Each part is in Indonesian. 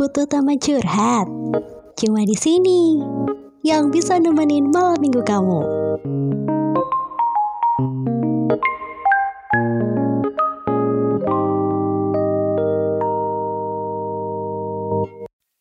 butuh teman curhat? Cuma di sini yang bisa nemenin malam minggu kamu.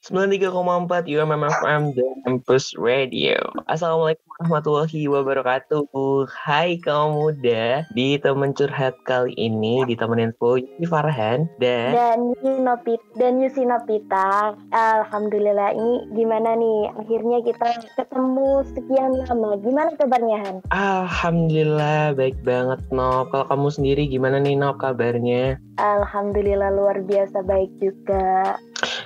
sembilan tiga koma empat UMM FM dan Campus Radio. Assalamualaikum warahmatullahi wabarakatuh. Hai kaum muda, di temen curhat kali ini ditemenin Puji Farhan dan dan Yusina dan Yusina Pita. Alhamdulillah ini gimana nih? Akhirnya kita ketemu sekian lama. Gimana kabarnya Han? Alhamdulillah baik banget Nop. Kalau kamu sendiri gimana nih Nop kabarnya? Alhamdulillah luar biasa baik juga.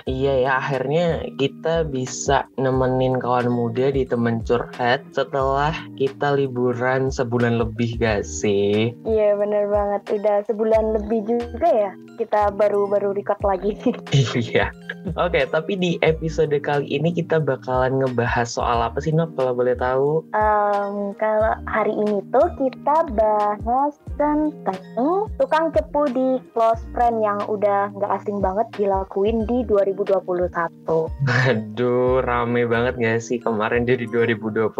Iya ya, akhirnya kita bisa nemenin kawan muda di temen curhat setelah kita liburan sebulan lebih gak sih? Iya bener banget, udah sebulan lebih juga ya kita baru-baru record lagi. iya. Oke, tapi di episode kali ini kita bakalan ngebahas soal apa sih Nok kalau boleh tahu? Um, kalau hari ini tuh kita bahas tentang tukang cepu di close friend yang udah nggak asing banget dilakuin di 2000 2021. Aduh, rame banget gak sih kemarin jadi 2021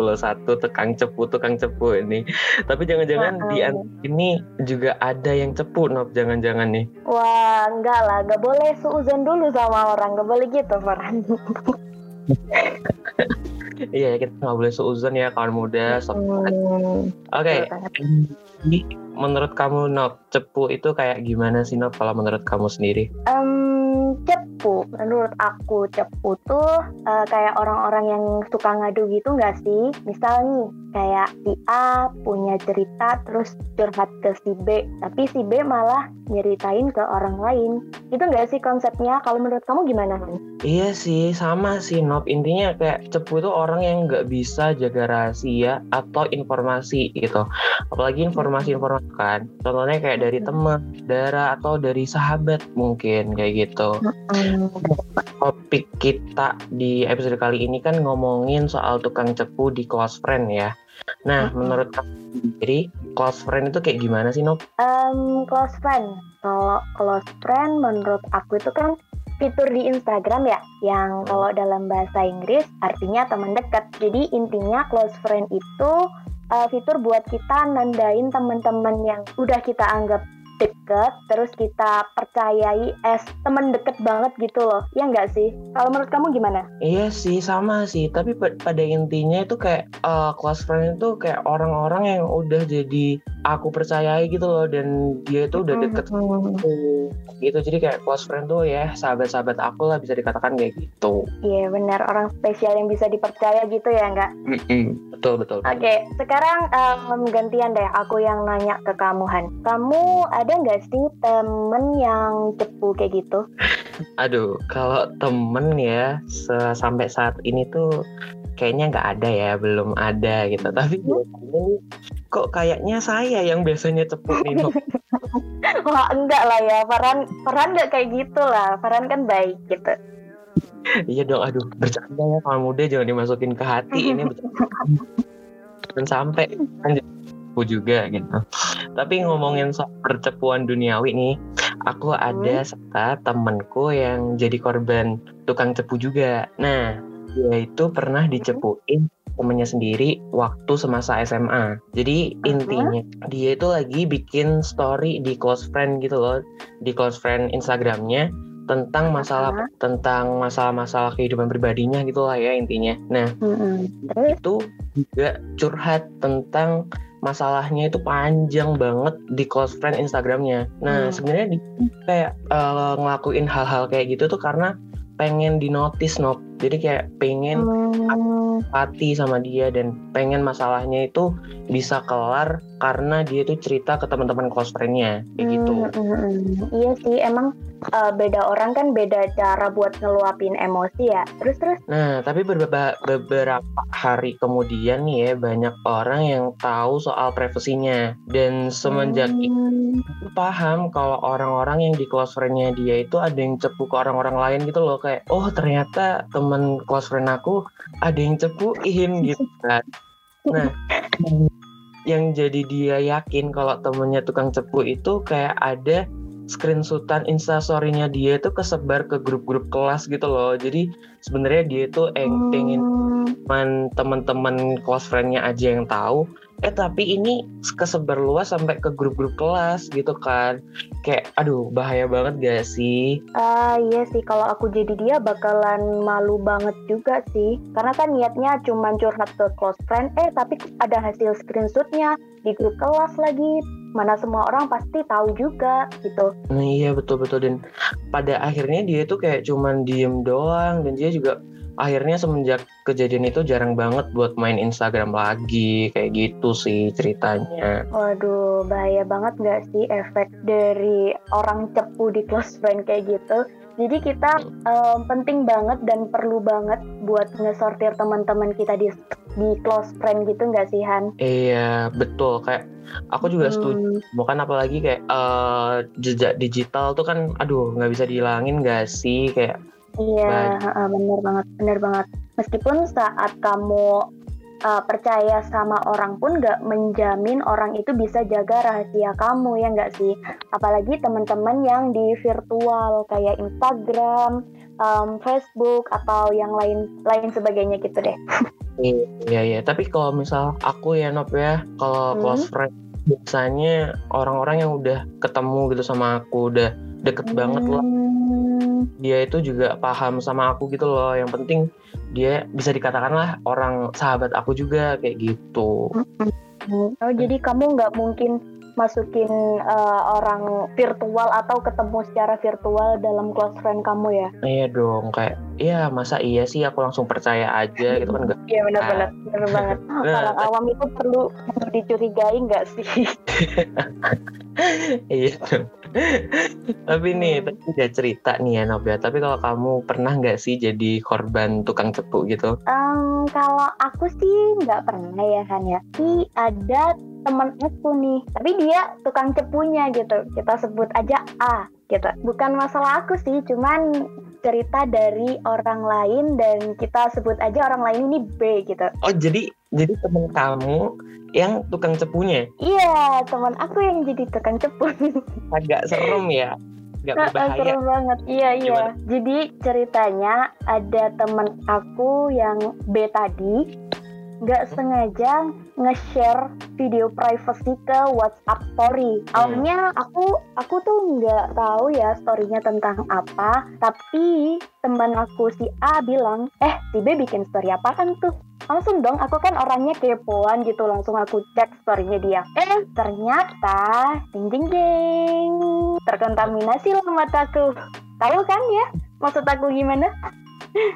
tukang cepu tukang cepu ini. Tapi jangan-jangan di ini juga ada yang cepu, Nop. Jangan-jangan nih. Wah, enggak lah. Gak boleh seuzon dulu sama orang. Gak boleh gitu, Farhan. iya, kita nggak boleh seuzon ya kawan muda. Hmm. Oke. Okay. Menurut kamu, Nop, cepu itu kayak gimana sih, Nop, kalau menurut kamu sendiri? Um, cepu menurut aku cepu tuh uh, kayak orang-orang yang suka ngadu gitu nggak sih? Misal nih kayak si A punya cerita terus curhat ke si B tapi si B malah nyeritain ke orang lain. Itu nggak sih konsepnya? Kalau menurut kamu gimana iya sih sama sih Nop intinya kayak cepu itu orang yang nggak bisa jaga rahasia atau informasi gitu. Apalagi informasi-informasi kan. Contohnya kayak dari teman darah atau dari sahabat mungkin kayak gitu topik kita di episode kali ini kan ngomongin soal tukang cepu di close friend ya Nah, hmm. menurut kamu sendiri, close friend itu kayak gimana sih, Nob? Um, close friend, kalau close friend menurut aku itu kan fitur di Instagram ya, yang kalau dalam bahasa Inggris artinya teman dekat. Jadi intinya close friend itu uh, fitur buat kita nandain teman-teman yang udah kita anggap deket terus kita percayai es temen deket banget gitu loh. Ya nggak sih? Kalau menurut kamu gimana? Iya sih sama sih. Tapi pada intinya itu kayak uh, close friend itu kayak orang-orang yang udah jadi aku percayai gitu loh. Dan dia itu udah deket mm-hmm. Gitu jadi kayak close friend tuh ya sahabat-sahabat aku lah bisa dikatakan kayak gitu. Iya benar orang spesial yang bisa dipercaya gitu ya nggak betul betul. Oke okay, sekarang um, gantian deh aku yang nanya ke kamu Han. Kamu ada nggak sih temen yang cepu kayak gitu? Aduh kalau temen ya sampai saat ini tuh kayaknya nggak ada ya belum ada gitu. Tapi kok kayaknya saya yang biasanya cepet nih wah enggak lah ya. Farhan Farhan nggak kayak gitu lah. Farhan kan baik gitu. Iya dong aduh. Bercanda ya kalau muda jangan dimasukin ke hati. Ini dan sampai kan juga gitu. Tapi ngomongin soal percepuan duniawi nih aku ada hmm. serta temenku yang jadi korban tukang cepu juga. Nah dia itu pernah dicepuin temennya sendiri waktu semasa SMA. Jadi uh-huh. intinya dia itu lagi bikin story di close friend gitu loh, di close friend Instagramnya tentang masalah uh-huh. tentang masalah-masalah kehidupan pribadinya gitulah ya intinya. Nah uh-huh. itu juga curhat tentang masalahnya itu panjang banget di close friend Instagramnya. Nah hmm. sebenarnya kayak uh, ngelakuin hal-hal kayak gitu tuh karena pengen dinotis Nop jadi kayak pengen hmm. hati sama dia dan pengen masalahnya itu bisa kelar karena dia itu cerita ke teman-teman close friendnya kayak gitu hmm, hmm, hmm. iya sih emang uh, beda orang kan beda cara buat ngeluapin emosi ya. Terus terus? Nah tapi beberapa beberapa hari kemudian nih ya banyak orang yang tahu soal privasinya. Dan semenjak hmm. itu paham kalau orang-orang yang di close friendnya dia itu ada yang cepu ke orang-orang lain gitu loh. Kayak oh ternyata temen close friend aku ada yang cepuin gitu kan. Nah yang jadi dia yakin kalau temennya tukang cepu itu kayak ada screenshotan instastorynya dia itu kesebar ke grup-grup kelas gitu loh. Jadi sebenarnya dia itu eng pengen Hmm, teman-teman close friendnya aja yang tahu. Eh tapi ini kesebar luas sampai ke grup-grup kelas gitu kan. Kayak aduh bahaya banget gak sih? Ah, iya sih. Kalau aku jadi dia bakalan malu banget juga sih. Karena kan niatnya cuma curhat ke close friend, eh tapi ada hasil screenshotnya di grup kelas lagi. Mana semua orang pasti tahu juga gitu. Nah iya betul-betul dan pada akhirnya dia tuh kayak cuman diem doang dan dia juga akhirnya semenjak kejadian itu jarang banget buat main Instagram lagi kayak gitu sih ceritanya. Waduh, bahaya banget nggak sih efek dari orang cepu di close friend kayak gitu? Jadi kita em, penting banget dan perlu banget buat ngesortir teman-teman kita di di close friend gitu nggak sih Han? Iya betul kayak aku juga setuju. Hmm, Bukan apalagi kayak eh, jejak digital tuh kan aduh nggak bisa dihilangin gak sih kayak Iya, heeh, bener banget, bener banget. Meskipun saat kamu uh, percaya sama orang pun nggak menjamin orang itu bisa jaga rahasia kamu ya nggak sih? Apalagi teman-teman yang di virtual kayak Instagram, um, Facebook atau yang lain lain sebagainya gitu deh. Iya iya, tapi kalau misal aku ya Nop ya, kalau Hmm. close friend biasanya orang-orang yang udah ketemu gitu sama aku, udah deket banget lah. Hmm, Dia itu juga paham sama aku gitu loh. Yang penting dia bisa dikatakan lah orang sahabat aku juga kayak gitu. Oh jadi kamu nggak mungkin masukin uh, orang virtual atau ketemu secara virtual dalam close friend kamu ya? Iya dong, kayak iya masa iya sih aku langsung percaya aja gitu kan enggak. Iya benar-benar, benar banget. Orang awam itu perlu dicurigai nggak sih? iya. dong. tapi nih, tadi udah cerita nih ya Nob ya. Tapi kalau kamu pernah nggak sih jadi korban tukang cepu gitu? Em, kalau aku sih nggak pernah ya kan ya. Tapi ada teman aku nih, tapi dia tukang cepunya gitu. Kita sebut aja A gitu. Bukan masalah aku sih, cuman cerita dari orang lain dan kita sebut aja orang lain ini B gitu. Oh jadi jadi temen kamu yang tukang cepunya Iya, teman aku yang jadi tukang cepu. agak serem ya, Nah, berbahaya. seru banget. Iya, iya. Gimana? Jadi ceritanya ada temen aku yang B tadi nggak sengaja nge-share video privacy ke WhatsApp story. Awalnya aku aku tuh nggak tahu ya storynya tentang apa, tapi teman aku si A bilang, eh si B bikin story apaan tuh? Langsung dong, aku kan orangnya kepoan gitu, langsung aku cek storynya dia. Eh ternyata, ding ding ding, terkontaminasi lah mataku. Tahu kan ya maksud aku gimana?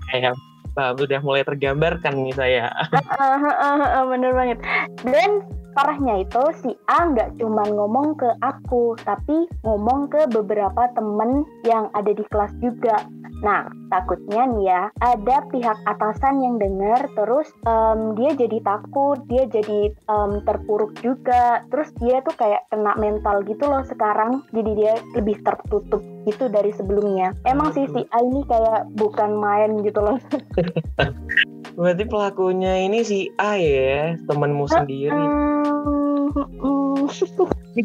Kayak bah, udah mulai tergambarkan nih saya. bener banget dan parahnya itu si A nggak cuma ngomong ke aku tapi ngomong ke beberapa temen yang ada di kelas juga nah takutnya nih ya ada pihak atasan yang dengar terus em, dia jadi takut dia jadi em, terpuruk juga. Terus dia tuh kayak kena mental gitu loh sekarang jadi dia lebih tertutup gitu dari sebelumnya. Emang sih si A ini kayak bukan main gitu loh. Berarti pelakunya ini si A ya, temenmu sendiri. Tapi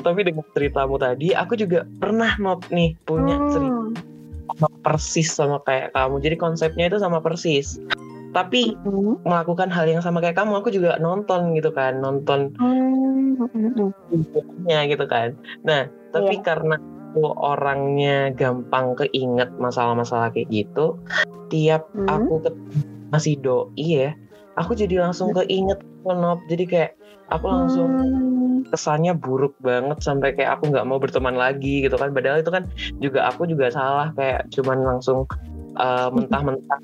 tapi dengan ceritamu tadi, aku juga pernah Nop nih punya cerita Hmm. sama persis sama kayak kamu. Jadi konsepnya itu sama persis. Tapi Hmm. melakukan hal yang sama kayak kamu, aku juga nonton gitu kan, nonton Hmm. Hmm. videonya gitu kan. Nah, tapi karena aku orangnya gampang keinget masalah-masalah kayak gitu, tiap Hmm. aku masih doi ya, aku jadi langsung keinget Nop. Jadi kayak aku langsung Hmm. Kesannya buruk banget sampai kayak aku nggak mau berteman lagi gitu kan padahal itu kan juga aku juga salah kayak cuman langsung uh, mentah-mentah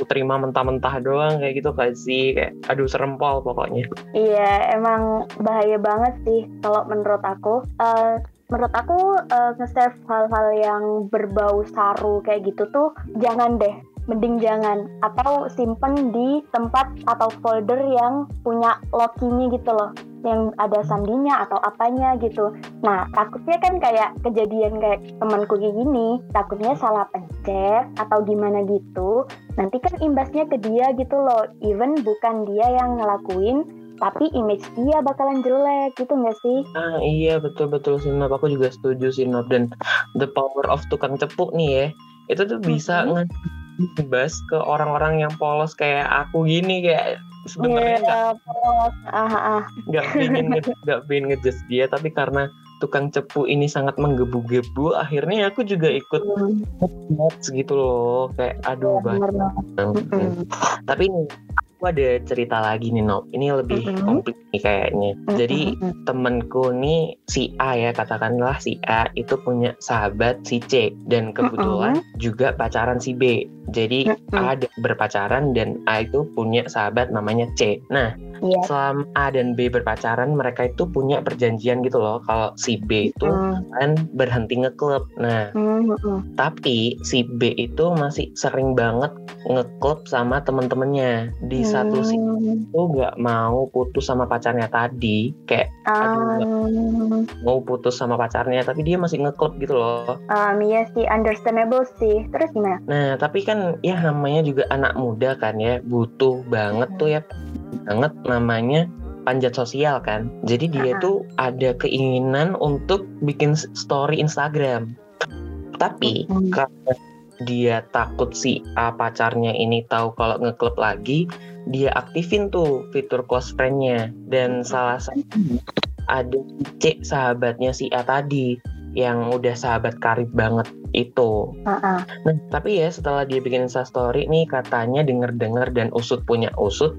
aku terima mentah-mentah doang kayak gitu kan sih kayak aduh serempol pokoknya Iya, emang bahaya banget sih kalau menurut aku. Eh, menurut aku eh, nge-save hal-hal yang berbau saru kayak gitu tuh jangan deh. Mending jangan atau simpen di tempat atau folder yang punya lock-nya gitu loh yang ada sandinya atau apanya gitu. Nah, takutnya kan kayak kejadian kayak temanku kayak gini, takutnya salah pencet atau gimana gitu. Nanti kan imbasnya ke dia gitu loh. Even bukan dia yang ngelakuin, tapi image dia bakalan jelek gitu nggak sih? Ah iya betul betul sih Nop. Aku juga setuju sih Nop. Dan the power of tukang cepuk nih ya, itu tuh bisa Mhm. Ngebas ke orang-orang yang polos kayak aku gini kayak sebenarnya nggak Iya, polos. Ah, ah. nggak pingin nge- nggak pingin ngejudge dia tapi karena tukang cepu ini sangat menggebu-gebu akhirnya aku juga ikut ngejudge gitu loh kayak aduh iya, banget. Mm-mm. tapi ini aku ada cerita lagi nih Nop ini lebih Mm-mm. komplit nih kayaknya. Jadi Mm-mm. temenku nih si A ya katakanlah si A itu punya sahabat si C. Dan kebetulan juga pacaran si B. Jadi Mm-mm. A ada berpacaran dan A itu punya sahabat namanya C. Nah Iya. selama A dan B berpacaran mereka itu punya perjanjian gitu loh. Kalau si B itu Mm, kan berhenti ngeklub nah mm, mm, tapi si B itu masih sering banget ngeklub sama temen-temennya di satu mm. tuh nggak mau putus sama pacarnya tadi kayak aduh, Um, mau putus sama pacarnya tapi dia masih ngeklub gitu loh um, iya sih, understandable sih. Terus gimana? nah tapi kan ya namanya juga anak muda kan ya butuh banget tuh ya banget namanya panjat sosial kan jadi dia Ah. tuh ada keinginan untuk bikin story Instagram tapi Mm. karena dia takut si A pacarnya ini tahu kalau ngeklub lagi dia aktifin tuh fitur close friend-nya dan salah satu ada C sahabatnya si A tadi yang udah sahabat karib banget itu. Ah. Nah, tapi ya setelah dia bikin Insta story nih katanya denger-dengar dan usut punya usut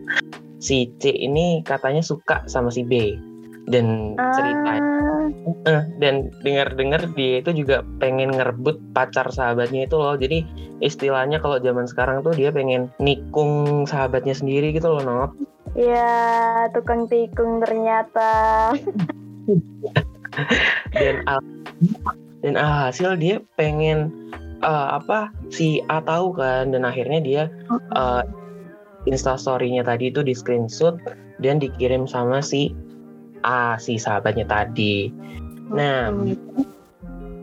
si C ini katanya suka sama si B dan ceritanya Ah, Eh, dan dengar-dengar dia itu juga pengen ngerebut pacar sahabatnya itu loh. Jadi istilahnya kalau zaman sekarang tuh dia pengen nikung sahabatnya sendiri gitu loh, Nop. ya tukang tikung ternyata. Dan al dan alhasil dia pengen eh, apa si A tahu kan dan akhirnya dia eh, Insta story-nya tadi itu di screenshot dan dikirim sama si A si sahabatnya tadi. Nah,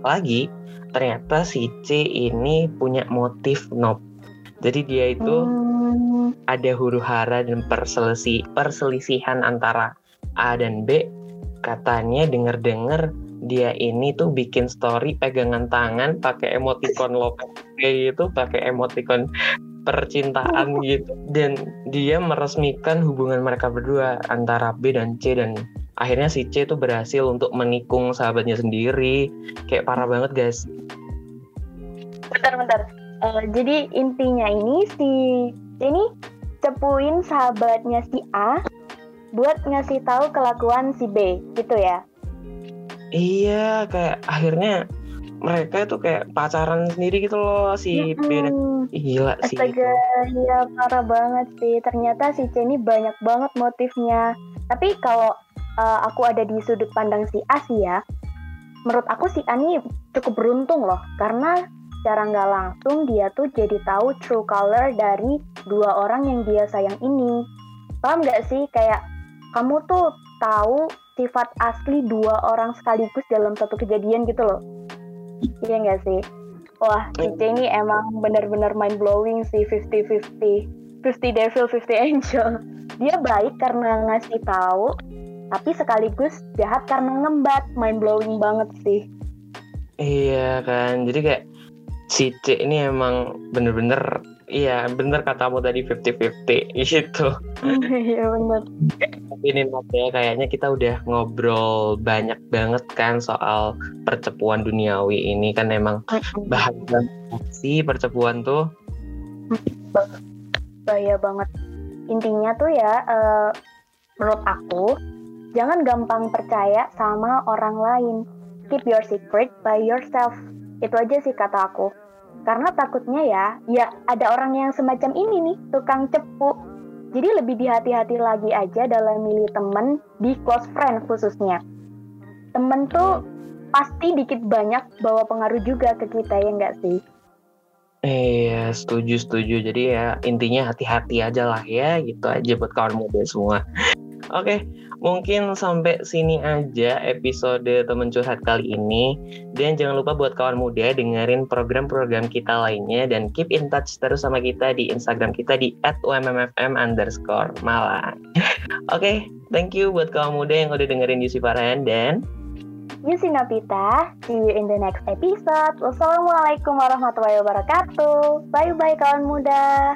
lagi ternyata si C ini punya motif nob. Jadi dia itu Hmm, ada huru hara dan perselisi perselisihan antara A dan B. Katanya denger-denger dia ini tuh bikin story pegangan tangan pakai emoticon lokal kayak gitu, pakai emoticon percintaan gitu dan dia meresmikan hubungan mereka berdua antara B dan C dan akhirnya si C tuh berhasil untuk menikung sahabatnya sendiri kayak parah banget guys bentar-bentar. Eh, jadi intinya ini si ini cepuin sahabatnya si A buat ngasih tahu kelakuan si B gitu ya. Iya, kayak akhirnya mereka itu kayak pacaran sendiri gitu loh si B Mm-mm. Ih, gila sih. Astaga, ya parah banget sih. Ternyata si C ini banyak banget motifnya. Tapi kalau uh, aku ada di sudut pandang si A sih ya, menurut aku si A ini cukup beruntung loh. Karena secara nggak langsung dia tuh jadi tahu true color dari dua orang yang dia sayang ini. Paham nggak sih? Kayak kamu tuh tahu sifat asli dua orang sekaligus dalam satu kejadian gitu loh. Iya nggak sih? Wah, si C ini emang benar-benar mind blowing sih 50-50. 50 devil, 50 angel. Dia baik karena ngasih tahu, tapi sekaligus jahat karena ngembat. Mind blowing banget sih. Iya kan. Jadi kayak si C ini emang bener-bener iya bener katamu tadi 50-50 gitu. Iya bener. Tapi ini ya kayaknya kita udah ngobrol banyak banget kan soal percepuan duniawi ini kan emang bahaya banget sih percepuan tuh. Bahaya banget. Intinya tuh ya, eh, menurut aku, jangan gampang percaya sama orang lain. Keep your secret by yourself. Itu aja sih kata aku. Karena takutnya ya, ya ada orang yang semacam ini nih, tukang cepu. Jadi lebih dihati-hati lagi aja dalam milih temen di close friend khususnya. Temen tuh pasti dikit banyak bawa pengaruh juga ke kita ya nggak sih? Iya, setuju setuju. Jadi ya intinya hati-hati aja lah ya, gitu aja buat kawan muda semua. Oke, mungkin sampai sini aja episode temen curhat kali ini. Dan jangan lupa buat kawan muda dengerin program-program kita lainnya dan keep in touch terus sama kita di Instagram kita di @ummfm underscore Malang. Oke, okay, thank you buat kawan muda yang udah dengerin Yusi Farhan dan Yusi Nopita. See you in the next episode. Wassalamualaikum warahmatullahi wabarakatuh. Bye-bye kawan muda.